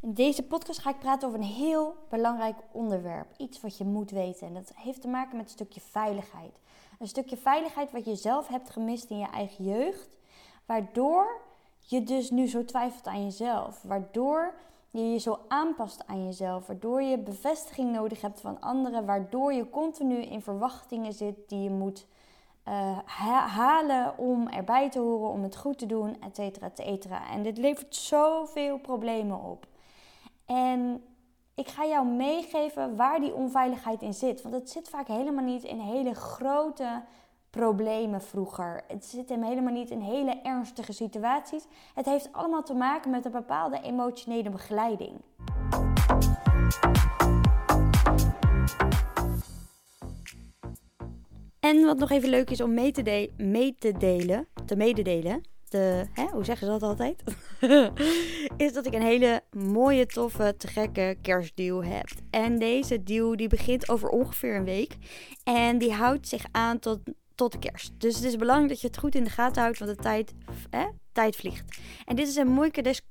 In deze podcast ga ik praten over een heel belangrijk onderwerp. Iets wat je moet weten. En dat heeft te maken met een stukje veiligheid. Een stukje veiligheid wat je zelf hebt gemist in je eigen jeugd. Waardoor je dus nu zo twijfelt aan jezelf. Waardoor je je zo aanpast aan jezelf. Waardoor je bevestiging nodig hebt van anderen. Waardoor je continu in verwachtingen zit die je moet uh, halen om erbij te horen, om het goed te doen, et cetera, et cetera. En dit levert zoveel problemen op. En ik ga jou meegeven waar die onveiligheid in zit. Want het zit vaak helemaal niet in hele grote problemen vroeger. Het zit hem helemaal niet in hele ernstige situaties. Het heeft allemaal te maken met een bepaalde emotionele begeleiding. En wat nog even leuk is om mee te, mee te delen, te mededelen, te, hè, hoe zeggen ze dat altijd? is dat ik een hele mooie, toffe, te gekke kerstdeal heb. En deze deal die begint over ongeveer een week. En die houdt zich aan tot, tot kerst. Dus het is belangrijk dat je het goed in de gaten houdt, want de tijd, hè, tijd vliegt. En dit is een mooi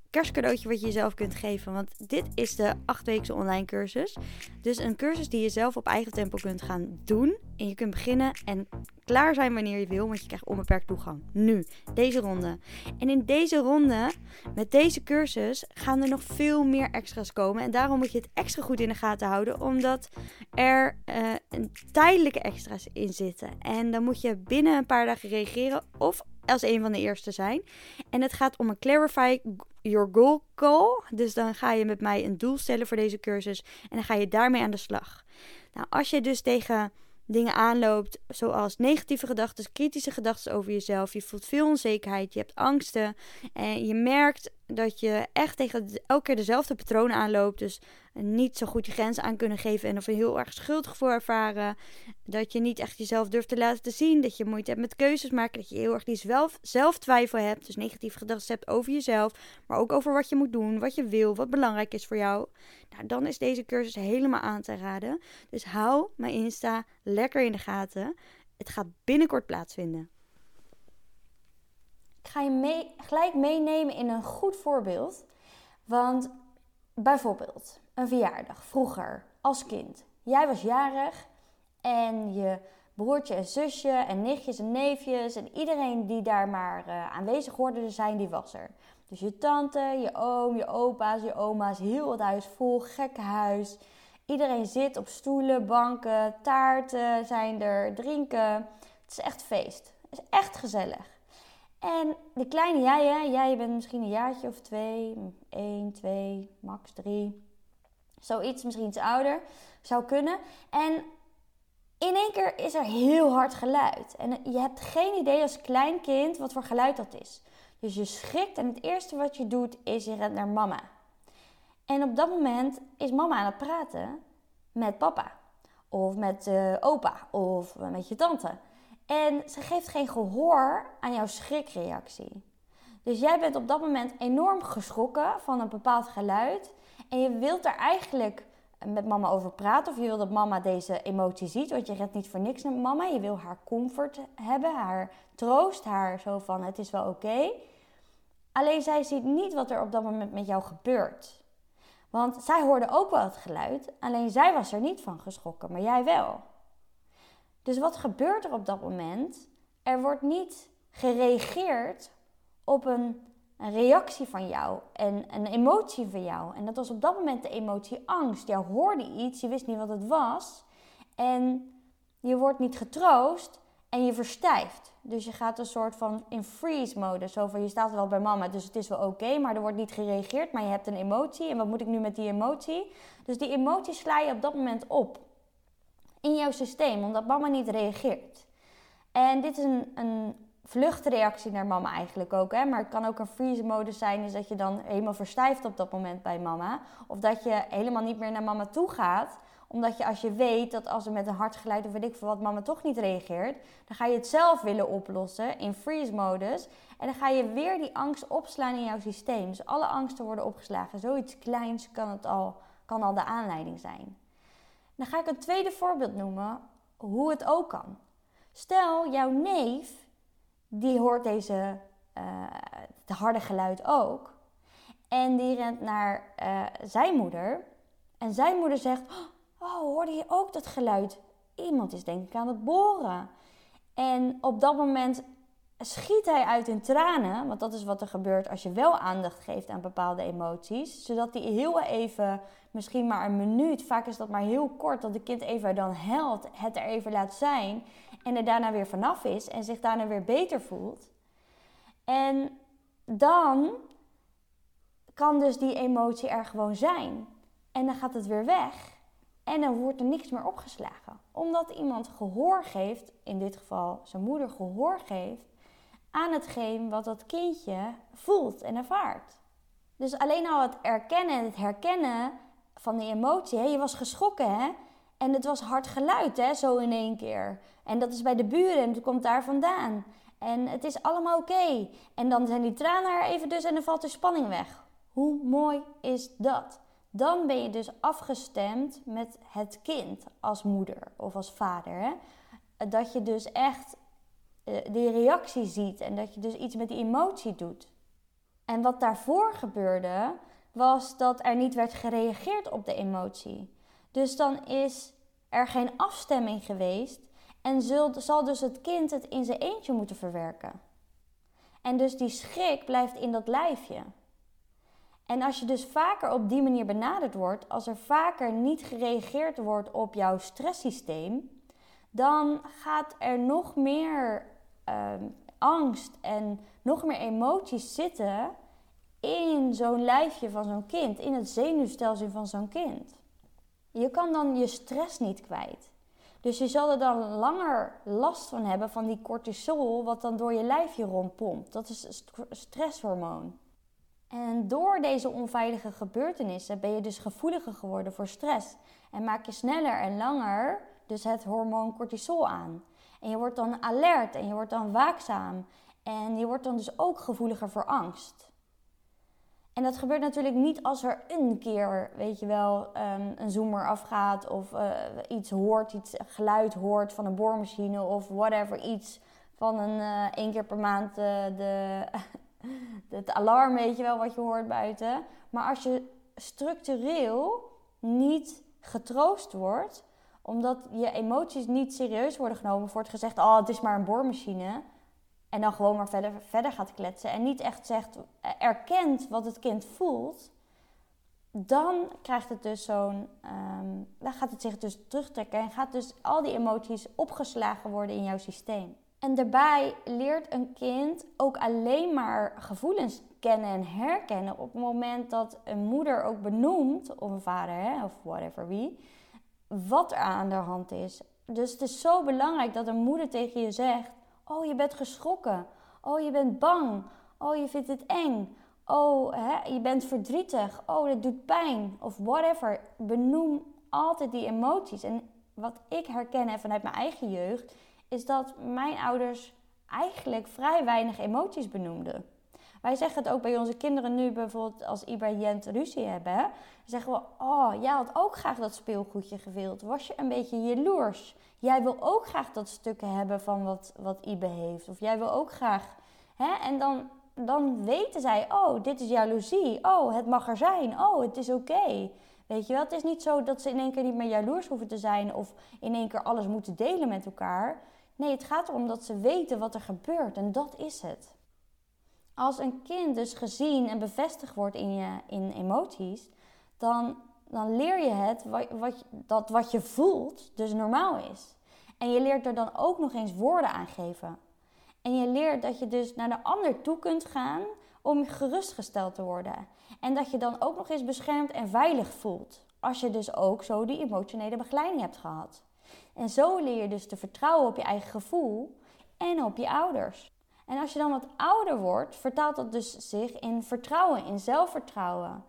kerstcadeautje wat je jezelf kunt geven. Want dit is de 8-weekse online cursus. Dus een cursus die je zelf op eigen tempo kunt gaan doen. En je kunt beginnen en klaar zijn wanneer je wil. Want je krijgt onbeperkt toegang. Nu, deze ronde. En in deze ronde, met deze cursus, gaan er nog veel meer extra's komen. En daarom moet je het extra goed in de gaten houden. Omdat er uh, tijdelijke extra's in zitten. En dan moet je binnen een paar dagen reageren. Of als een van de eerste zijn. En het gaat om een Clarify Your Goal Call. Dus dan ga je met mij een doel stellen voor deze cursus. En dan ga je daarmee aan de slag. Nou, als je dus tegen dingen aanloopt, zoals negatieve gedachten, kritische gedachten over jezelf. Je voelt veel onzekerheid, je hebt angsten en je merkt dat je echt tegen elke keer dezelfde patronen aanloopt. Dus niet zo goed je grenzen aan kunnen geven en of een heel erg schuldgevoel ervaren. Dat je niet echt jezelf durft te laten zien. Dat je moeite hebt met keuzes maken. Dat je heel erg die zelf, zelftwijfel hebt. Dus negatieve gedachten hebt over jezelf. Maar ook over wat je moet doen, wat je wil, wat belangrijk is voor jou. Nou, dan is deze cursus helemaal aan te raden. Dus hou mijn Insta lekker in de gaten. Het gaat binnenkort plaatsvinden. Ik ga je mee, gelijk meenemen in een goed voorbeeld. Want bijvoorbeeld een verjaardag vroeger als kind. Jij was jarig en je broertje en zusje en nichtjes en neefjes en iedereen die daar maar uh, aanwezig hoorde te zijn, die was er. Dus je tante, je oom, je opa's, je oma's, heel het huis vol, gekke huis. Iedereen zit op stoelen, banken, taarten zijn er, drinken. Het is echt feest. Het is echt gezellig. En de kleine jij, hè? jij bent misschien een jaartje of twee, één, twee, max drie. Zoiets, misschien iets ouder, zou kunnen. En in één keer is er heel hard geluid. En je hebt geen idee als klein kind wat voor geluid dat is. Dus je schrikt en het eerste wat je doet is je rent naar mama. En op dat moment is mama aan het praten met papa. Of met uh, opa. Of met je tante. En ze geeft geen gehoor aan jouw schrikreactie. Dus jij bent op dat moment enorm geschrokken van een bepaald geluid. En je wilt daar eigenlijk met mama over praten. Of je wil dat mama deze emotie ziet. Want je redt niet voor niks naar mama. Je wil haar comfort hebben, haar troost, haar zo van het is wel oké. Alleen zij ziet niet wat er op dat moment met jou gebeurt. Want zij hoorde ook wel het geluid. Alleen zij was er niet van geschrokken, maar jij wel. Dus wat gebeurt er op dat moment? Er wordt niet gereageerd op een, reactie van jou en een emotie van jou. En dat was op dat moment de emotie angst. Jou hoorde iets, je wist niet wat het was. En je wordt niet getroost en je verstijft. Dus je gaat een soort van in freeze mode. Zo van je staat wel bij mama, dus het is wel oké, maar er wordt niet gereageerd. Maar je hebt een emotie. En wat moet ik nu met die emotie? Dus die emotie sla je op dat moment op in jouw systeem, omdat mama niet reageert. En dit is een, een vluchtreactie naar mama eigenlijk ook. Hè? Maar het kan ook een freeze-modus zijn, is dat je dan helemaal verstijft op dat moment bij mama. Of dat je helemaal niet meer naar mama toe gaat. Omdat je als je weet dat als er met een hard geluid of weet ik veel wat mama toch niet reageert, dan ga je het zelf willen oplossen in freeze-modus. En dan ga je weer die angst opslaan in jouw systeem. Dus alle angsten worden opgeslagen. Zoiets kleins kan, het al, kan al de aanleiding zijn. Dan ga ik een tweede voorbeeld noemen hoe het ook kan. Stel, jouw neef, die hoort deze uh, het harde geluid ook. En die rent naar uh, zijn moeder. En zijn moeder zegt: Oh, hoorde je ook dat geluid? Iemand is denk ik aan het boren. En op dat moment schiet hij uit in tranen. Want dat is wat er gebeurt als je wel aandacht geeft aan bepaalde emoties. Zodat hij heel even, misschien maar een minuut, vaak is dat maar heel kort, dat de kind even dan helpt, het er even laat zijn. En er daarna weer vanaf is en zich daarna weer beter voelt. En dan kan dus die emotie er gewoon zijn. En dan gaat het weer weg. En dan wordt er niks meer opgeslagen. Omdat iemand gehoor geeft, in dit geval zijn moeder gehoor geeft, aan hetgeen wat dat kindje voelt en ervaart. Dus alleen al het erkennen en het herkennen van die emotie. Hè? Je was geschrokken hè? En het was hard geluid hè? zo in één keer. En dat is bij de buren en het komt daar vandaan. En het is allemaal oké. En dan zijn die tranen er even dus en dan valt de spanning weg. Hoe mooi is dat? Dan ben je dus afgestemd met het kind als moeder of als vader. Hè? Dat je dus echt uh, die reactie ziet en dat je dus iets met die emotie doet. En wat daarvoor gebeurde, was dat er niet werd gereageerd op de emotie. Dus dan is er geen afstemming geweest en zal dus het kind het in zijn eentje moeten verwerken. En dus die schrik blijft in dat lijfje. En als je dus vaker op die manier benaderd wordt, als er vaker niet gereageerd wordt op jouw stresssysteem, dan gaat er nog meer Ehm, angst en nog meer emoties zitten in zo'n lijfje van zo'n kind, in het zenuwstelsel van zo'n kind. Je kan dan je stress niet kwijt. Dus je zal er dan langer last van hebben van die cortisol, wat dan door je lijfje rondpompt. Dat is stresshormoon. En door deze onveilige gebeurtenissen ben je dus gevoeliger geworden voor stress. En maak je sneller en langer dus het hormoon cortisol aan. En je wordt dan alert en je wordt dan waakzaam. En je wordt dan dus ook gevoeliger voor angst. En dat gebeurt natuurlijk niet als er een keer, weet je wel, um, een zoomer afgaat of uh, iets hoort, iets geluid hoort van een boormachine of whatever, iets van een uh, één keer per maand uh, de, het alarm, weet je wel, wat je hoort buiten. Maar als je structureel niet getroost wordt, omdat je emoties niet serieus worden genomen, wordt gezegd: Oh, het is maar een boormachine. En dan gewoon maar verder, verder gaat kletsen. En niet echt zegt, erkent wat het kind voelt. Dan krijgt het dus zo'n. Um, dan gaat het zich dus terugtrekken. En gaat dus al die emoties opgeslagen worden in jouw systeem. En daarbij leert een kind ook alleen maar gevoelens kennen en herkennen op het moment dat een moeder ook benoemt, of een vader, hè, of whatever wie wat er aan de hand is. Dus het is zo belangrijk dat een moeder tegen je zegt: Oh, je bent geschrokken. Oh, je bent bang. Oh, je vindt het eng. Oh, hè, je bent verdrietig. Oh, dat doet pijn. Of whatever. Benoem altijd die emoties. En wat ik herken vanuit mijn eigen jeugd, is dat mijn ouders eigenlijk vrij weinig emoties benoemden. Wij zeggen het ook bij onze kinderen nu bijvoorbeeld als Iba en Jent ruzie hebben. Dan zeggen we, oh, jij had ook graag dat speelgoedje gewild. Was je een beetje jaloers? Jij wil ook graag dat stukje hebben van wat, wat Ibe heeft. Of jij wil ook graag... Hè? En dan, dan weten zij, oh, dit is jaloezie. Oh, het mag er zijn. Oh, het is oké. Weet je wel, het is niet zo dat ze in één keer niet meer jaloers hoeven te zijn of in één keer alles moeten delen met elkaar. Nee, het gaat erom dat ze weten wat er gebeurt en dat is het. Als een kind dus gezien en bevestigd wordt in, je, in emoties, dan, dan leer je het wat, wat, dat wat je voelt dus normaal is. En je leert er dan ook nog eens woorden aan geven. En je leert dat je dus naar de ander toe kunt gaan om gerustgesteld te worden. En dat je dan ook nog eens beschermd en veilig voelt. Als je dus ook zo die emotionele begeleiding hebt gehad. En zo leer je dus te vertrouwen op je eigen gevoel en op je ouders. En als je dan wat ouder wordt, vertaalt dat dus zich in vertrouwen, in zelfvertrouwen.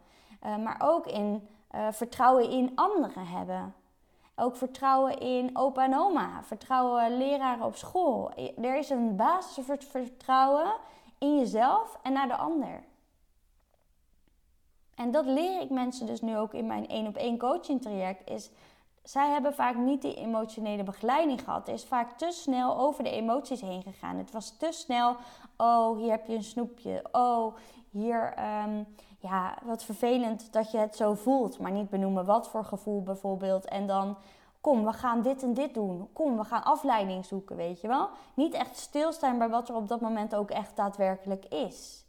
Uh, maar ook in uh, vertrouwen in anderen hebben. Ook vertrouwen in opa en oma, vertrouwen leraren op school. Er is een basis voor vertrouwen in jezelf en naar de ander. En dat leer ik mensen dus nu ook in mijn één op één coaching traject. Is zij hebben vaak niet die emotionele begeleiding gehad. Er is vaak te snel over de emoties heen gegaan. Het was te snel, oh, hier heb je een snoepje. Oh, hier, um, ja, wat vervelend dat je het zo voelt, maar niet benoemen wat voor gevoel bijvoorbeeld. En dan, kom, we gaan dit en dit doen. Kom, we gaan afleiding zoeken, weet je wel. Niet echt stilstaan bij wat er op dat moment ook echt daadwerkelijk is.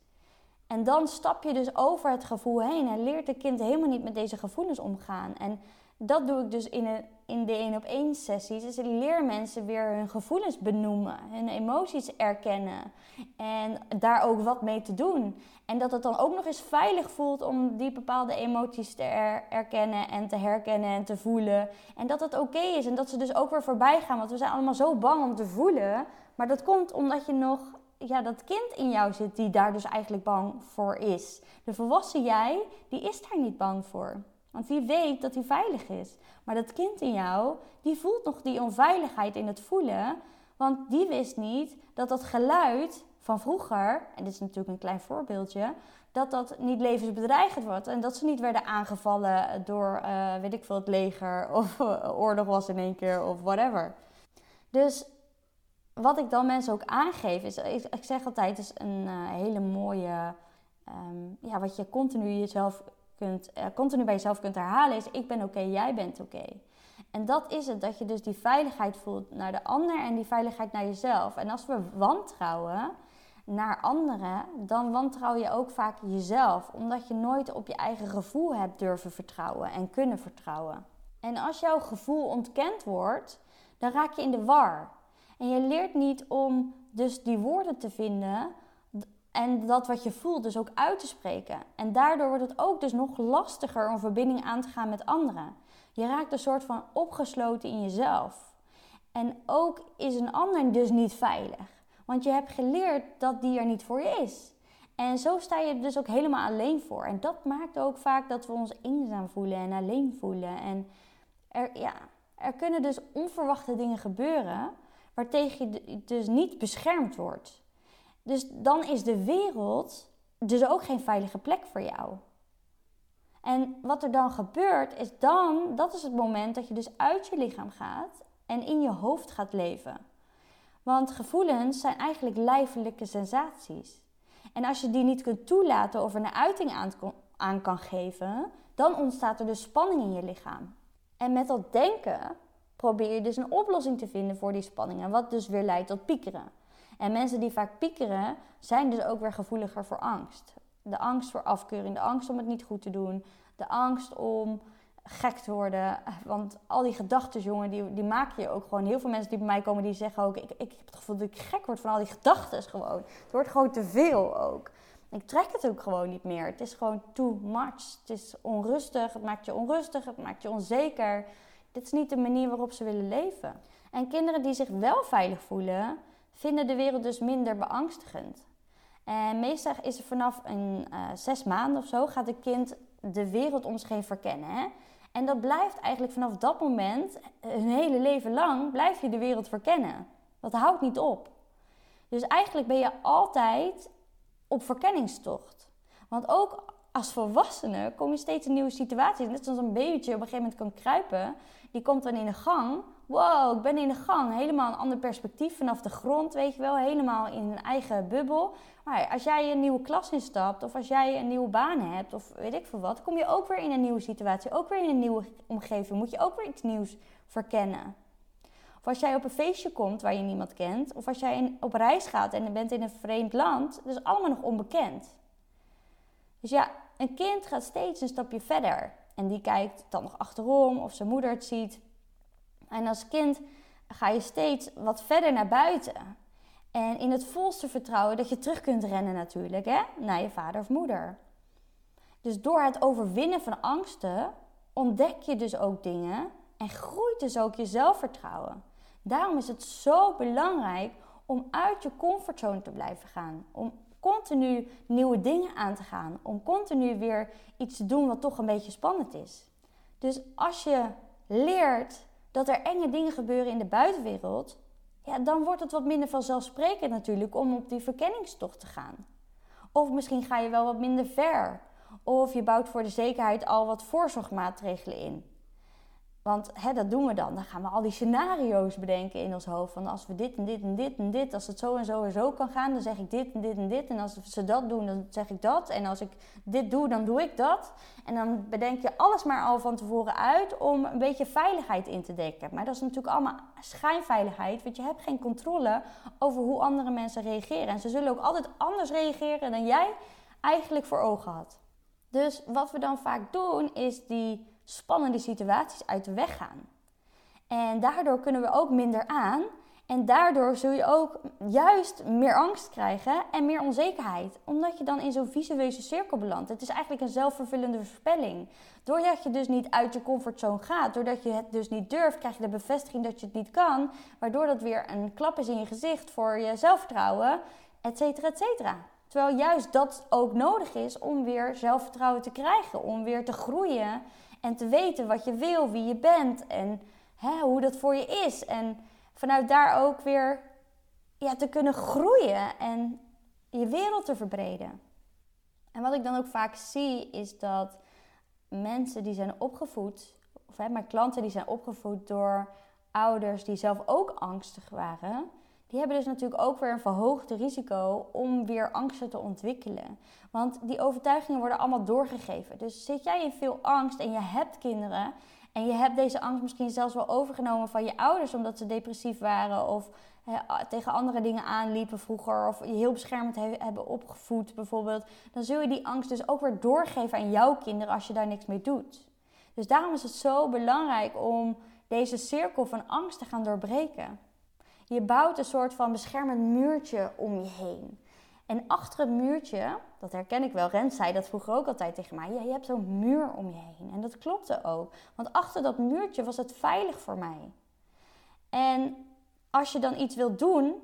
En dan stap je dus over het gevoel heen en leert het kind helemaal niet met deze gevoelens omgaan. En dat doe ik dus in, een, in de één op één sessies. Dus ik leer mensen weer hun gevoelens benoemen, hun emoties erkennen en daar ook wat mee te doen. En dat het dan ook nog eens veilig voelt om die bepaalde emoties te erkennen en te herkennen en te voelen. En dat het oké is en dat ze dus ook weer voorbij gaan. Want we zijn allemaal zo bang om te voelen. Maar dat komt omdat je nog ja, dat kind in jou zit die daar dus eigenlijk bang voor is. De volwassen jij, die is daar niet bang voor. Want die weet dat hij veilig is. Maar dat kind in jou, die voelt nog die onveiligheid in het voelen. Want die wist niet dat dat geluid van vroeger, en dit is natuurlijk een klein voorbeeldje, dat dat niet levensbedreigend wordt. En dat ze niet werden aangevallen door, uh, weet ik veel, het leger of uh, oorlog was in één keer of whatever. Dus wat ik dan mensen ook aangeef is, ik, zeg altijd, is een uh, hele mooie, um, ja, wat je continu jezelf kunt, uh, continu bij jezelf kunt herhalen, is ik ben oké, jij bent oké. En dat is het, dat je dus die veiligheid voelt naar de ander en die veiligheid naar jezelf. En als we wantrouwen naar anderen, dan wantrouw je ook vaak jezelf, omdat je nooit op je eigen gevoel hebt durven vertrouwen en kunnen vertrouwen. En als jouw gevoel ontkend wordt, dan raak je in de war. En je leert niet om dus die woorden te vinden en dat wat je voelt dus ook uit te spreken. En daardoor wordt het ook dus nog lastiger om verbinding aan te gaan met anderen. Je raakt een soort van opgesloten in jezelf. En ook is een ander dus niet veilig. Want je hebt geleerd dat die er niet voor je is. En zo sta je er dus ook helemaal alleen voor. En dat maakt ook vaak dat we ons eenzaam voelen en alleen voelen. En er, ja, er kunnen dus onverwachte dingen gebeuren waartegen je dus niet beschermd wordt. Dus dan is de wereld dus ook geen veilige plek voor jou. En wat er dan gebeurt, is dan, dat is het moment dat je dus uit je lichaam gaat en in je hoofd gaat leven. Want gevoelens zijn eigenlijk lijfelijke sensaties. En als je die niet kunt toelaten of er een uiting aan, aan kan geven, dan ontstaat er dus spanning in je lichaam. En met dat denken probeer je dus een oplossing te vinden voor die spanningen, wat dus weer leidt tot piekeren. En mensen die vaak piekeren, zijn dus ook weer gevoeliger voor angst. De angst voor afkeuring, de angst om het niet goed te doen, de angst om gek te worden. Want al die gedachten, jongen, die, die maak je ook gewoon. Heel veel mensen die bij mij komen, die zeggen ook... Ik, ik heb het gevoel dat ik gek word van al die gedachten gewoon. Het wordt gewoon te veel ook. Ik trek het ook gewoon niet meer. Het is gewoon too much. Het is onrustig, het maakt je onrustig, het maakt je onzeker. Dit is niet de manier waarop ze willen leven. En kinderen die zich wel veilig voelen, vinden de wereld dus minder beangstigend. En meestal is er vanaf een uh, zes maanden of zo gaat het kind de wereld om zich heen verkennen. Hè? En dat blijft eigenlijk vanaf dat moment, hun hele leven lang, blijf je de wereld verkennen. Dat houdt niet op. Dus eigenlijk ben je altijd op verkenningstocht. Want ook als volwassene kom je steeds in nieuwe situaties. Net zoals een babytje op een gegeven moment kan kruipen. Die komt dan in de gang. Wow, ik ben in de gang. Helemaal een ander perspectief vanaf de grond, weet je wel. Helemaal in een eigen bubbel. Maar als jij een nieuwe klas instapt of als jij een nieuwe baan hebt of weet ik veel wat, kom je ook weer in een nieuwe situatie, ook weer in een nieuwe omgeving. Moet je ook weer iets nieuws verkennen. Of als jij op een feestje komt waar je niemand kent, of als jij op reis gaat en bent in een vreemd land, dat is allemaal nog onbekend. Dus ja, een kind gaat steeds een stapje verder en die kijkt dan nog achterom of zijn moeder het ziet. En als kind ga je steeds wat verder naar buiten. En in het volste vertrouwen dat je terug kunt rennen natuurlijk, hè, naar je vader of moeder. Dus door het overwinnen van angsten ontdek je dus ook dingen en groeit dus ook je zelfvertrouwen. Daarom is het zo belangrijk om uit je comfortzone te blijven gaan. Om continu nieuwe dingen aan te gaan. Om continu weer iets te doen wat toch een beetje spannend is. Dus als je leert dat er enge dingen gebeuren in de buitenwereld, ja, dan wordt het wat minder vanzelfsprekend natuurlijk om op die verkenningstocht te gaan. Of misschien ga je wel wat minder ver. Of je bouwt voor de zekerheid al wat voorzorgmaatregelen in. Want hè, dat doen we dan. Dan gaan we al die scenario's bedenken in ons hoofd. Van als we dit en dit en dit en dit, als het zo en zo en zo kan gaan, dan zeg ik dit en dit en dit. En als ze dat doen, dan zeg ik dat. En als ik dit doe, dan doe ik dat. En dan bedenk je alles maar al van tevoren uit om een beetje veiligheid in te dekken. Maar dat is natuurlijk allemaal schijnveiligheid, want je hebt geen controle over hoe andere mensen reageren. En ze zullen ook altijd anders reageren dan jij eigenlijk voor ogen had. Dus wat we dan vaak doen, is die spannende situaties uit de weg gaan. En daardoor kunnen we ook minder aan. En daardoor zul je ook juist meer angst krijgen en meer onzekerheid. Omdat je dan in zo'n visueuze cirkel belandt. Het is eigenlijk een zelfvervullende voorspelling. Doordat je dus niet uit je comfortzone gaat, doordat je het dus niet durft, krijg je de bevestiging dat je het niet kan. Waardoor dat weer een klap is in je gezicht voor je zelfvertrouwen, et cetera, et cetera. Terwijl juist dat ook nodig is om weer zelfvertrouwen te krijgen, om weer te groeien en te weten wat je wil, wie je bent en hè, hoe dat voor je is. En vanuit daar ook weer ja, te kunnen groeien en je wereld te verbreden. En wat ik dan ook vaak zie is dat mensen die zijn opgevoed, of hè, mijn klanten die zijn opgevoed door ouders die zelf ook angstig waren, die hebben dus natuurlijk ook weer een verhoogd risico om weer angsten te ontwikkelen. Want die overtuigingen worden allemaal doorgegeven. Dus zit jij in veel angst en je hebt kinderen en je hebt deze angst misschien zelfs wel overgenomen van je ouders omdat ze depressief waren of tegen andere dingen aanliepen vroeger of je heel beschermend hebben opgevoed bijvoorbeeld, dan zul je die angst dus ook weer doorgeven aan jouw kinderen als je daar niks mee doet. Dus daarom is het zo belangrijk om deze cirkel van angst te gaan doorbreken. Je bouwt een soort van beschermend muurtje om je heen. En achter het muurtje, dat herken ik wel, Rens zei dat vroeger ook altijd tegen mij. Je hebt zo'n muur om je heen. En dat klopte ook. Want achter dat muurtje was het veilig voor mij. En als je dan iets wilt doen,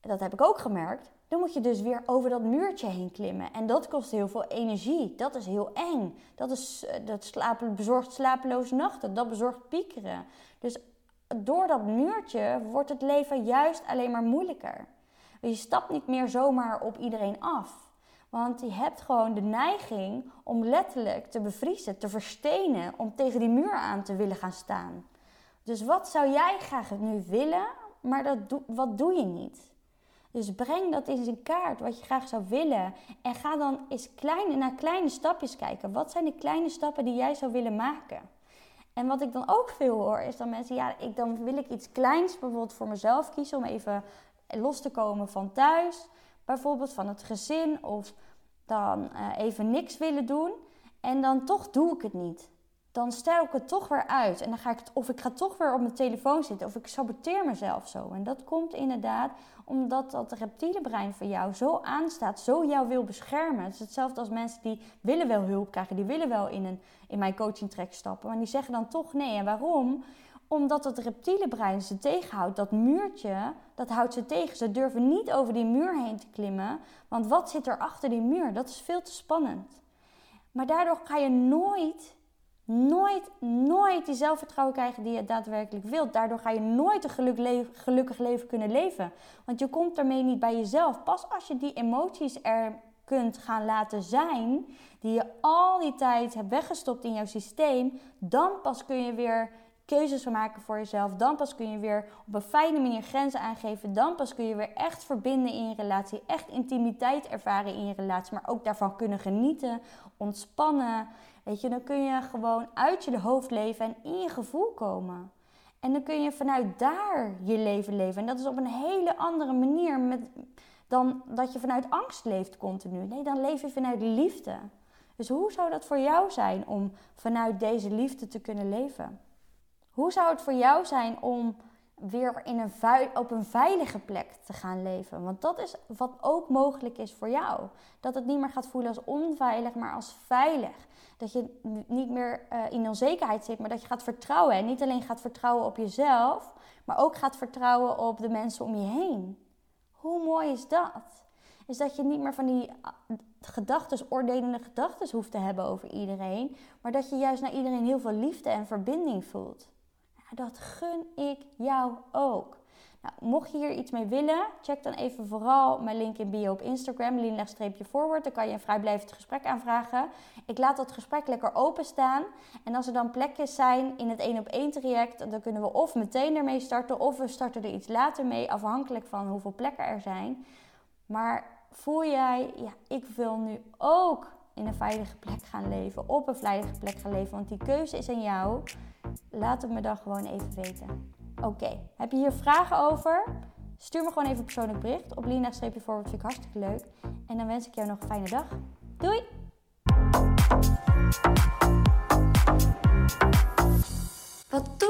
dat heb ik ook gemerkt, dan moet je dus weer over dat muurtje heen klimmen. En dat kost heel veel energie. Dat is heel eng. Dat, is, eh, dat slapen, bezorgt slapeloze nachten. Dat bezorgt piekeren. Dus door dat muurtje wordt het leven juist alleen maar moeilijker. Je stapt niet meer zomaar op iedereen af. Want je hebt gewoon de neiging om letterlijk te bevriezen, te verstenen, om tegen die muur aan te willen gaan staan. Dus wat zou jij graag nu willen, maar dat wat doe je niet? Dus breng dat eens in kaart, wat je graag zou willen. En ga dan eens kleine, naar kleine stapjes kijken. Wat zijn de kleine stappen die jij zou willen maken? En wat ik dan ook veel hoor, is dan mensen, ja, ik, dan wil ik iets kleins bijvoorbeeld voor mezelf kiezen om even los te komen van thuis, bijvoorbeeld van het gezin, of dan uh, even niks willen doen. En dan toch doe ik het niet. Dan stel ik het toch weer uit. En dan ga ik of ik ga toch weer op mijn telefoon zitten. Of ik saboteer mezelf zo. En dat komt inderdaad omdat dat reptiele brein van jou zo aanstaat, zo jou wil beschermen. Het is hetzelfde als mensen die willen wel hulp krijgen, die willen wel in, een, in mijn coaching track stappen, maar die zeggen dan toch nee. En waarom? Omdat het reptiele brein ze tegenhoudt. Dat muurtje, dat houdt ze tegen. Ze durven niet over die muur heen te klimmen. Want wat zit er achter die muur? Dat is veel te spannend. Maar daardoor ga je nooit nooit, nooit die zelfvertrouwen krijgen die je daadwerkelijk wilt. Daardoor ga je nooit een geluk gelukkig leven kunnen leven. Want je komt daarmee niet bij jezelf. Pas als je die emoties er kunt gaan laten zijn, die je al die tijd hebt weggestopt in jouw systeem, dan pas kun je weer keuzes maken voor jezelf. Dan pas kun je weer op een fijne manier grenzen aangeven. Dan pas kun je weer echt verbinden in je relatie. Echt intimiteit ervaren in je relatie. Maar ook daarvan kunnen genieten, ontspannen. Weet je, dan kun je gewoon uit je hoofd leven en in je gevoel komen. En dan kun je vanuit daar je leven leven. En dat is op een hele andere manier met, dan dat je vanuit angst leeft continu. Nee, dan leef je vanuit liefde. Dus hoe zou dat voor jou zijn om vanuit deze liefde te kunnen leven? Hoe zou het voor jou zijn om weer in een op een veilige plek te gaan leven? Want dat is wat ook mogelijk is voor jou. Dat het niet meer gaat voelen als onveilig, maar als veilig. Dat je niet meer uh, in onzekerheid zit, maar dat je gaat vertrouwen. En niet alleen gaat vertrouwen op jezelf, maar ook gaat vertrouwen op de mensen om je heen. Hoe mooi is dat? Is dat je niet meer van die uh, gedachten, oordelende gedachten hoeft te hebben over iedereen, maar dat je juist naar iedereen heel veel liefde en verbinding voelt. Dat gun ik jou ook. Nou, mocht je hier iets mee willen, check dan even vooral mijn link in bio op Instagram, lean-forward. Dan kan je een vrijblijvend gesprek aanvragen. Ik laat dat gesprek lekker openstaan. En als er dan plekken zijn in het 1 op 1 traject, dan kunnen we of meteen ermee starten, of we starten er iets later mee, afhankelijk van hoeveel plekken er zijn. Maar voel jij, ja, ik wil nu ook in een veilige plek gaan leven, op een veilige plek gaan leven, want die keuze is aan jou. Laat het me dan gewoon even weten. Oké, heb je hier vragen over? Stuur me gewoon even een persoonlijk bericht op Lina-forward, vind ik hartstikke leuk. En dan wens ik jou nog een fijne dag. Doei!